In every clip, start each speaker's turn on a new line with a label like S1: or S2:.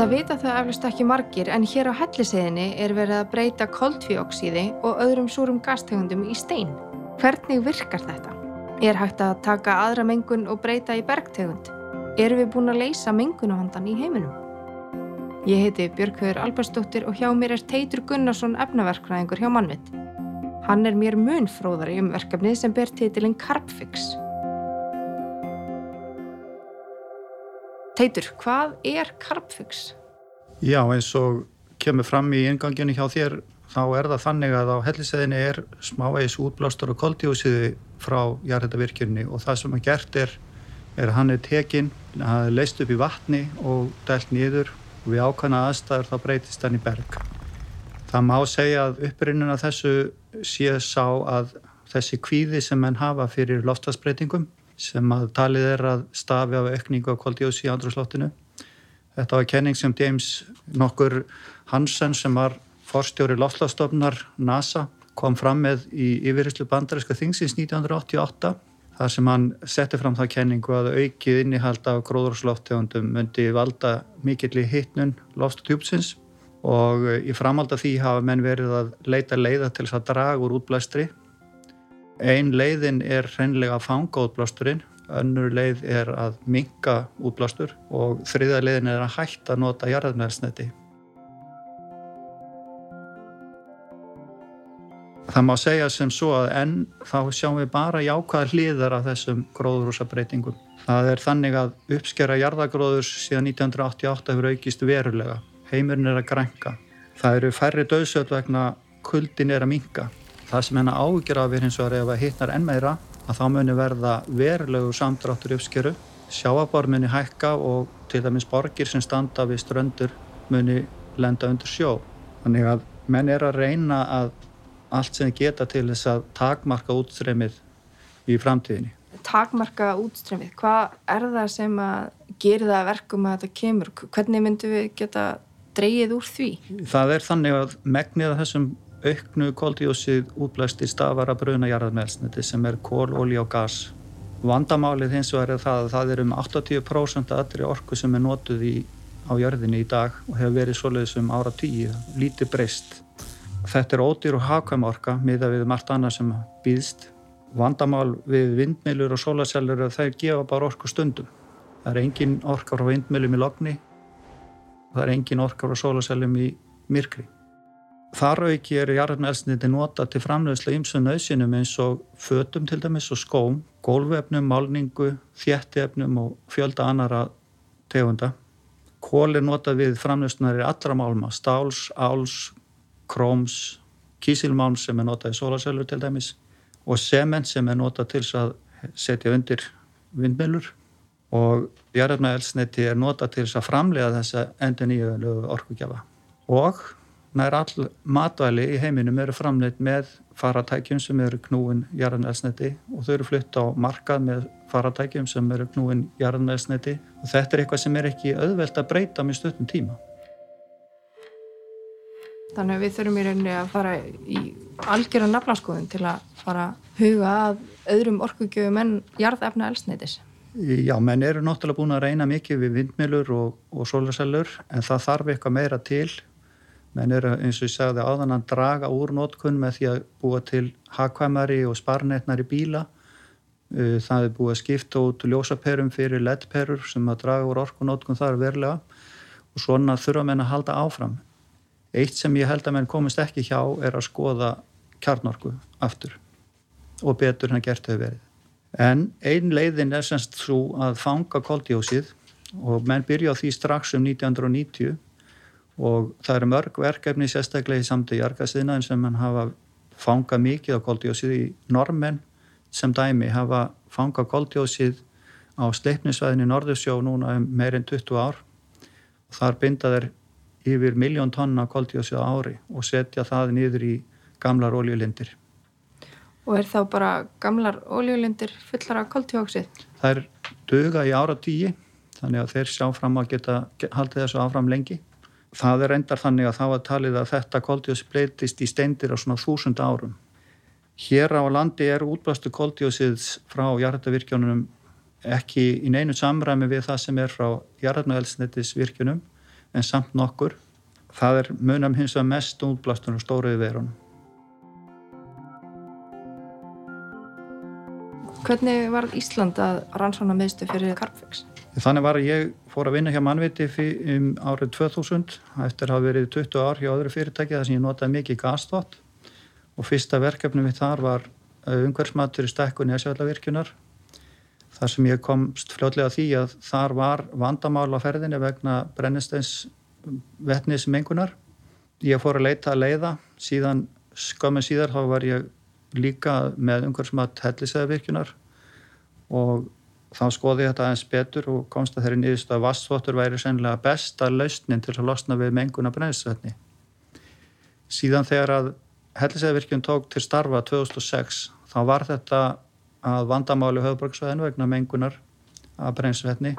S1: Þetta vita þau eflust ekki margir en hér á helliseðinni er verið að breyta koldvíoksíði og öðrum súrum gastegundum í stein. Hvernig virkar þetta? Er hægt að taka aðra mengun og breyta í bergtegund? Erum við búin að leysa mengunavandan í heiminum? Ég heiti Björkveður Albersdóttir og hjá mér er Teitur Gunnarsson efnaverkfræðingur hjá Mannvitt. Hann er mér munfróðari um verkefnið sem ber titilinn Carbfix. Teitur, hvað er Carbfix?
S2: Já, eins og kemur fram í inganginu hjá þér þá er það þannig að á helliseðinni er smávegis útblástur og koldjósiði frá jarðhættavirkjunni og það sem að gert er, er hann er tekinn, hann er leist upp í vatni og dælt nýður og við ákvæmna aðstæður þá breytist hann í berg. Það má segja að upprinnuna þessu sé sá að þessi kvíði sem menn hafa fyrir loftasbreytingum sem að talið er að stafi af aukningu á koldjósi í andrúslottinu. Þetta var kenning sem James nokkur Hansen sem var forstjóri loftlastofnar NASA kom fram með í yfirherslu bandaríska þingsins 1988 þar sem hann setti fram það kenningu að aukið innihald af gróðursloftegundum myndi valda mikill í hittnun loftstjúpsins og í framhald af því hafa menn verið að leita leiða til þess að draga úr útblæstri Ein leiðin er hreinlega að fanga útblásturinn, önnur leið er að minka útblástur og þriða leiðin er að hætta að nota jarðarmeðelsneti. Það má segja sem svo að enn þá sjáum við bara jákvæða hliðar af þessum gróðrúsabreitingum. Það er þannig að uppskera jarðagróðurs síðan 1988 hefur aukist verulega. Heimurinn er að grænka. Það eru færri döðsöld vegna kuldin er að minka. Það sem hennar ágjör af er hins vegar ef að hittnar enn meira að þá muni verða verulegu samdráttur uppskeru, sjáabár muni hækka og til dæmis borgir sem standa við ströndur muni lenda undir sjó. Þannig að menn er að reyna að allt sem geta til þess að takmarka útstremið í framtíðinni.
S1: Takmarka útstremið, hvað er það sem að gera það verkum að þetta kemur? Hvernig myndu við geta dreyið úr því?
S2: Það er þannig að megnið af þessum auknu koldíósið útblæsti stafara bruna jarðarmelsniti sem er kól, olí og gas. Vandamálið hins vegar er það að það er um 80% aðri orku sem er notuð í, á jörðinni í dag og hefur verið svoleiðis um ára tíu, lítið breyst. Þetta er ódýr og hafkvæm orka miða við margt annað sem býðst. Vandamál við vindmilur og sólasellur er að þau gefa bara orku stundum. Það er engin orka frá vindmilum í logni og það er engin orka frá sólasellum í myrkri. Þar auki eru jarðarmeldsniti nota til framlegslega ymsum nöðsynum eins og fötum til dæmis og skóm, gólvefnum, málningu, þjættiefnum og fjölda annara tegunda. Kól er nota við framlegsnarir allra málma, stáls, áls, króms, kísilmálm sem er notað í sólasölur til dæmis og sement sem er notað til að setja undir vindmjölur og jarðarmeldsniti er notað til að framlega þessa endur nýju orkugjafa og nær all matvæli í heiminum eru framleitt með faratækjum sem eru knúin jarðanelsneti og þau eru flutt á markað með faratækjum sem eru knúin jarðanelsneti og þetta er eitthvað sem er ekki auðvelt að breyta með stöttum tíma.
S1: Þannig að við þurfum í rauninni að fara í algjörðan nafnarskoðun til að fara að huga að öðrum orkugjöfum en jarðefna elsnetis.
S2: Já, menn eru náttúrulega búin að reyna mikið við vindmilur og, og sólarsellur en það þarf eitthvað meira til menn eru eins og ég sagði áðan að draga úr nótkunn með því að búa til hakvæmari og sparnetnari bíla. Það er búið að skipta út ljósaperum fyrir leddperur sem að draga úr orkunótkun þar verlega og svona þurfa menn að halda áfram. Eitt sem ég held að menn komist ekki hjá er að skoða kjarnorku aftur. Og betur hann gert hefur verið. En ein leiðin er semst svo að fanga koldjósið og menn byrja á því strax um 1990 og það eru mörg verkefni sérstaklega í samtöðu jargasiðnaðin sem hann hafa fangað mikið á koldjósið í normenn sem dæmi hafa fangað koldjósið á sleipnisvæðin í Norðursjó núna um meirinn 20 ár og þar binda þeir yfir miljón tonna koldjósið á ári og setja það niður í gamlar óljulindir.
S1: Og er þá bara gamlar óljulindir fullar af koldjóksið?
S2: Það er döga í ára tíi þannig að þeir sjá fram að geta haldið þessu áfram lengi það er endar þannig að það var talið að þetta koldjósi breytist í steindir á svona þúsund árum. Hér á landi er útblastu koldjósiðs frá jarðarvirkjónunum ekki í neinu samræmi við það sem er frá jarðarnaelsnetisvirkjunum. en samt nokkur. Það er munam hins vegar mest útblástur og stóruði verunum.
S1: Hvernig var Ísland að rannsóna meðstu fyrir Carpfix?
S2: Þannig var að ég fór að vinna hjá mannviti um árið 2000 eftir að hafa verið 20 ár hjá öðru fyrirtæki þar sem ég notaði mikið gasþvott og fyrsta verkefni mitt þar var eh, umhverfsmatur í stekkunni að sjálfavirkjunar þar sem ég komst fljóðlega því að þar var vandamál á ferðinni vegna brennisteins vettnismengunar. Ég fór að leita að leiða, síðan skömmu síðar þá var ég líka með umhverfsmat hellisæðavirkjunar og þá skoði ég þetta aðeins betur og komst að þeirri nýðist að vassvotur væri sennilega besta lausnin til að losna við menguna brennisvetni. Síðan þegar að hellisæðavirkjun tók til starfa 2006 þá var þetta að vandamáli höfðborgsvæðinu vegna mengunar af brennisvetni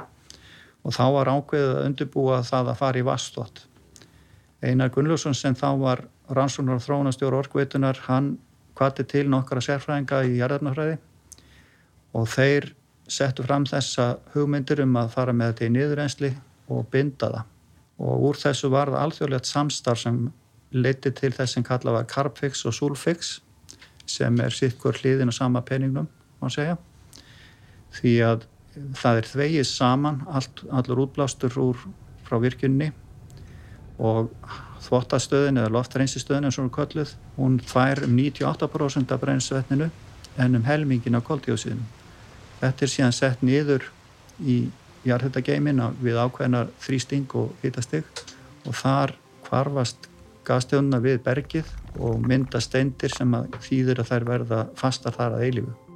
S2: og þá var ákveðið að undirbúa það að fara í vastvot. Einar Gunnljósson sem þá var rannsóknar og þróunastjóru orkveitunar, hann kvati til nokkara sérfræðinga í jarðarnafræði og þeir settu fram þessa hugmyndir um að fara með þetta í niðurrensli og binda það. Og úr þessu var það alþjóðlegt samstarf sem leiti til þess sem kalla var Carpfix og Sulfix sem er sittur hlýðin og sama peningnum, má segja. Því að það er þvegið saman allt, allur útblástur úr frá virkunni og þvottastöðin eða loftreynsistöðin eins og hún er kölluð, hún fær um 98% af brennsvetninu en um helmingin af koldjósinu. Þetta er síðan sett niður í jarðhættageimin við ákveðnar þrýsting og hitastig og þar kvarfast gasteguna við bergið og mynda steindir sem að þýðir að þær verða fastar þar að eilifu.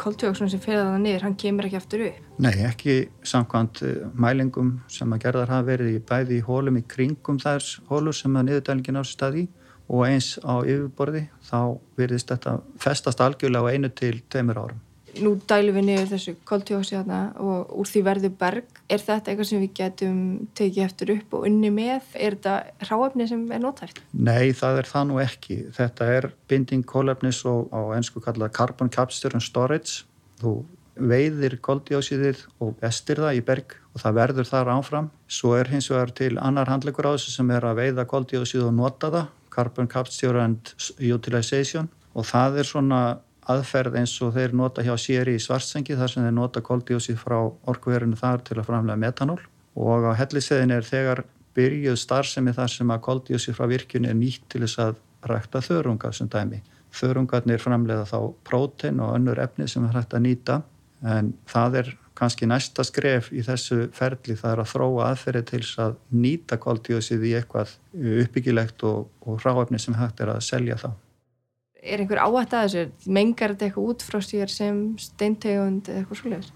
S1: Koltjóksun sem fyrir það niður, hann kemur ekki aftur upp?
S2: Nei, ekki samkvæmt eh, mælingum sem að gerðar hafa verið bæði í hólum í kringum þær hólur sem að niðurdælingin á staði og eins á yfirborði þá verðist þetta festast algjörlega á einu til teimur árum
S1: nú dælum við niður þessu koltjóksi og úr því verður berg. Er þetta eitthvað sem við getum tekið eftir upp og unni með? Er þetta ráefni sem er notæft?
S2: Nei, það er það nú ekki. Þetta er binding kólefnis og á ennsku kallað carbon capture and storage. Þú veiðir koldjósiðið og bestir það í berg og það verður þar áfram. Svo er hins vegar til annar handlegur á þessu sem er að veiða koldjósið og nota það, carbon capture and utilization og það er svona aðferð eins og þeir nota hjá sér í svartsengi þar sem þeir nota koldjósið frá orkuverinu þar til að framlega metanól. Og á helliseðin er þegar byrjuð starfsemi þar sem að koldjósið frá virkjunni er nýtt til þess að rækta þörunga sem dæmi. Þörungarnir framlega þá prótein og önnur efni sem er hægt að nýta en það er kannski næsta skref í þessu ferli. Það er að þróa aðferði til að nýta koldjósið í eitthvað uppbyggilegt og, og ráefni sem hægt er að selja þá
S1: er einhver áhætt að þessu? Mengar þetta eitthvað út frá sér sem steintegund eða eitthvað svolítið?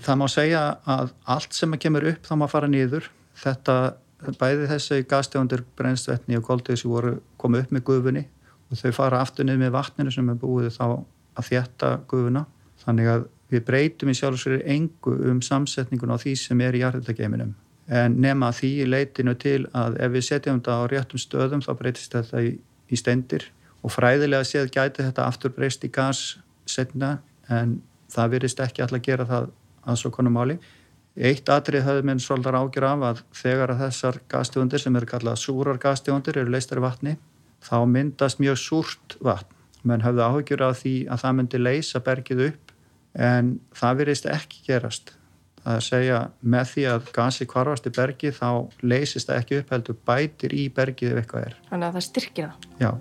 S2: Það má segja að allt sem að kemur upp þá má fara nýður. Þetta, bæði þessi gastegundir, brennstvetni og koldið sem voru komið upp með gufunni og þau fara aftur niður með vatninu sem er búið þá að þjætta gufuna. Þannig að við breytum í sjálfsverðir engu um samsetningun á því sem er í jarðhildageiminum. En nema því leitinu til að ef við setjum þetta á réttum stöðum þá breytist þetta í, í steindir og fræðilega séð gæti þetta aftur breyst í gas setna en það virðist ekki alltaf gera það að svo konu máli. Eitt atrið höfðu minn svolítið ágjur af að þegar að þessar gastjóndir sem eru kallað súrar gastjóndir eru leistar í vatni þá myndast mjög súrt vatn menn höfðu ágjur af því að það myndi leysa bergið upp en það virðist ekki gerast. Það er að segja með því að gasi kvarfast í bergi þá leysist það ekki upp heldur bætir í bergið ef eitthvað er.
S1: Þannig að það styrkir það?
S2: Já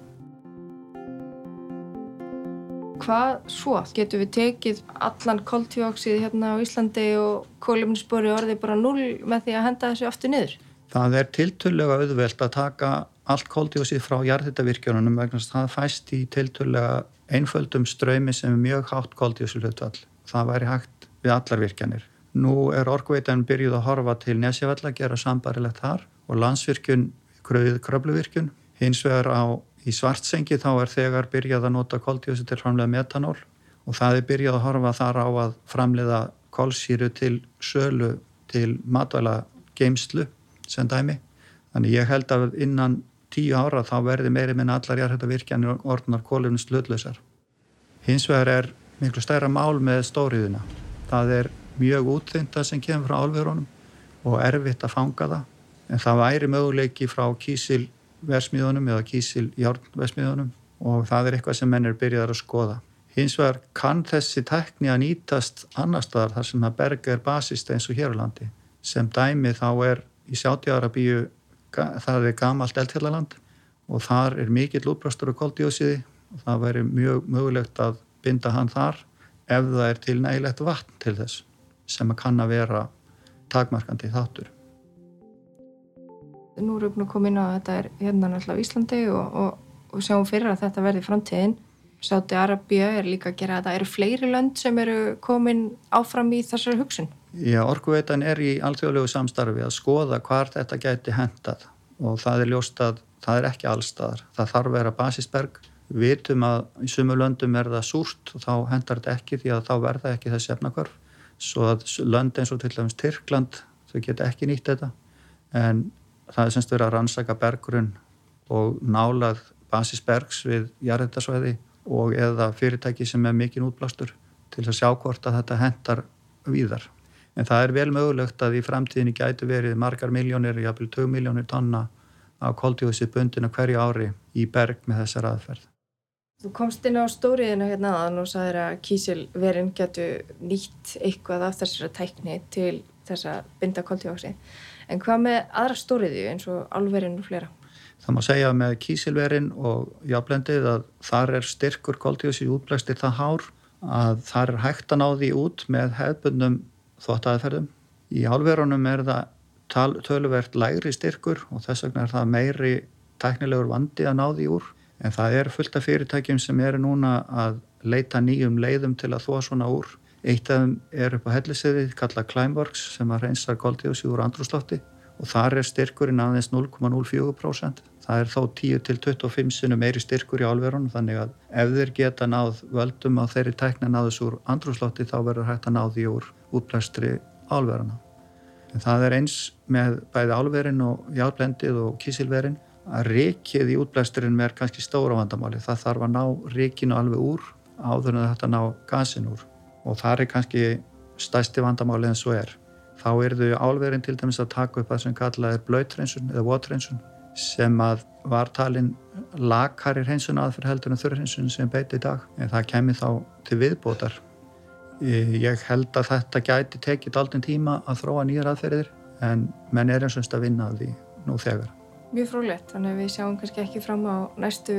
S1: hvað svo? Getur við tekið allan koltjóksið hérna á Íslandi og kólumnisbori orðið bara null með því að henda þessu aftur niður?
S2: Það er tilturlega auðvelt að taka allt koltjóksið frá jarðhættavirkjunum vegna að það fæst í tilturlega einföldum ströymi sem er mjög hátt koltjókslutvall. Það væri hægt við allar virkjanir. Nú er orkveitan byrjuð að horfa til Nesjavall að gera sambarilegt þar og landsvirkjun kröðið kröfluvirkjun hins vegar á Í svartsengi þá er þegar byrjað að nota koldjósi til framlega metanól og það er byrjað að horfa þar á að framlega kolsýru til sölu til matvæla geimslu sem dæmi. Þannig ég held að innan tíu ára þá verði meiri minn allar jarðhætta virkjanir orðnar kólumins lödlausar. Hins vegar er miklu stærra mál með stóriðuna. Það er mjög útþynda sem kemur frá álverunum og erfitt að fanga það en það væri möguleiki frá kísilversmiðunum eða kísiljárnversmiðunum og það er eitthvað sem menn er byrjaðar að skoða. Hins vegar kann þessi tekni að nýtast annar staðar þar sem að berga er basist eins og hér á landi. Sem dæmi þá er í Sjátiarabíu það er gamalt eldfjallaland og þar er mikill útbrástur og koldjósiði og það væri mjög mögulegt að binda hann þar ef það er til nægilegt vatn til þess sem að kann að vera takmarkandi þáttur.
S1: Nú erum við komin á að þetta er hérna náttúrulega Íslandi og, og, og sjáum fyrir að þetta verði framtíðin. Sáti Arabíu er líka að gera þetta. Eru fleiri lönd sem eru komin áfram í þessari hugsun?
S2: Já, orkuveitan er í alþjóðlegu samstarfi að skoða hvar þetta gæti hendað og það er ljóst að það er ekki allstaðar. Það þarf að vera basisberg Við vitum að í sumu löndum er það súrt og þá hendar þetta ekki því að þá verða ekki þessi efnakvarf. Svo að lönd eins og til dæmis Tyrkland, þau geta ekki nýtt þetta. En það er semst verið að rannsaka bergrunn og nálað basisbergs við jarðetarsvæði og eða fyrirtæki sem er mikinn útblástur til að sjá hvort að þetta hendar víðar. En það er vel mögulegt að í framtíðinni gætu verið margar miljónir, jáfnvel 2 miljónir tonna af koldjóðsið bundina hverju ári í berg með þessar aðferð.
S1: Þú komst inn á stóriðina hérna aðan og sagðir að kísilverin getur nýtt eitthvað af þessara tækni til þess að binda koldjóksi. En hvað með aðra stóriði eins og alverin og flera?
S2: Það má segja með kísilverin og jáblendið að þar er styrkur koldjóksi útblæstir það hár að þar er hægt að ná því út með hefbundum þóttaðferðum. Í alverunum er það töluvert lægri styrkur og þess vegna er það meiri tæknilegur vandi að ná því úr en það er fullt af fyrirtækjum sem eru núna að leita nýjum leiðum til að þóa svona úr. Eitt af þeim er upp á helliseiði kallað Climeworks sem að reynsar koldíósið úr andrúslótti og þar er styrkurinn aðeins 0,04%. Það er þó 10-25 sinum meiri styrkur í álverunum þannig að ef þeir geta náð völdum á þeirri tækna náðus úr andrúslótti þá verður hægt að ná því úr útblæstri álveruna. En það er eins með bæði álverin og jálblendið og kísilverin að reykið í útblæsturinn er kannski stóra vandamáli. Það þarf að ná reykinu alveg úr áður en þetta ná gasin úr og það er kannski stæsti vandamáli en svo er. Þá er þau álverðin til dæmis að taka upp það sem kallað er blöytrensun eða votrensun sem að var talin lakarir hreinsun aðferð heldur en þurrhreinsun sem beiti í dag en það kemur þá til viðbótar. Ég held að þetta gæti tekið aldrei tíma að þróa nýjar aðferðir en menn er eins og að vinna að því nú þegar
S1: mjög frólægt þannig að við sjáum kannski ekki fram á næstu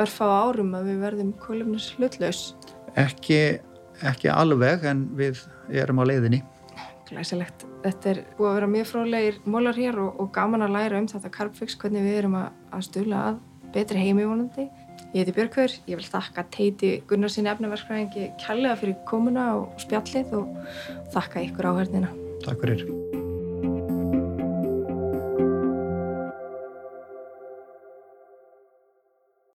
S1: örfa á árum að við verðum kólumnis hlutlaus
S2: ekki, ekki alveg en við erum á leiðinni.
S1: Glæsilegt, þetta er búið að vera mjög frólægir mólar hér og, og gaman að læra um þetta Carbfix, hvernig við erum að, að stula að betri heimi vonandi. Ég heiti Björkver, ég vil þakka Teiti Gunnarsinni efnaverkfræðingi kjallega fyrir komuna og spjallið og þakka ykkur áhörnina
S2: Takk fyrir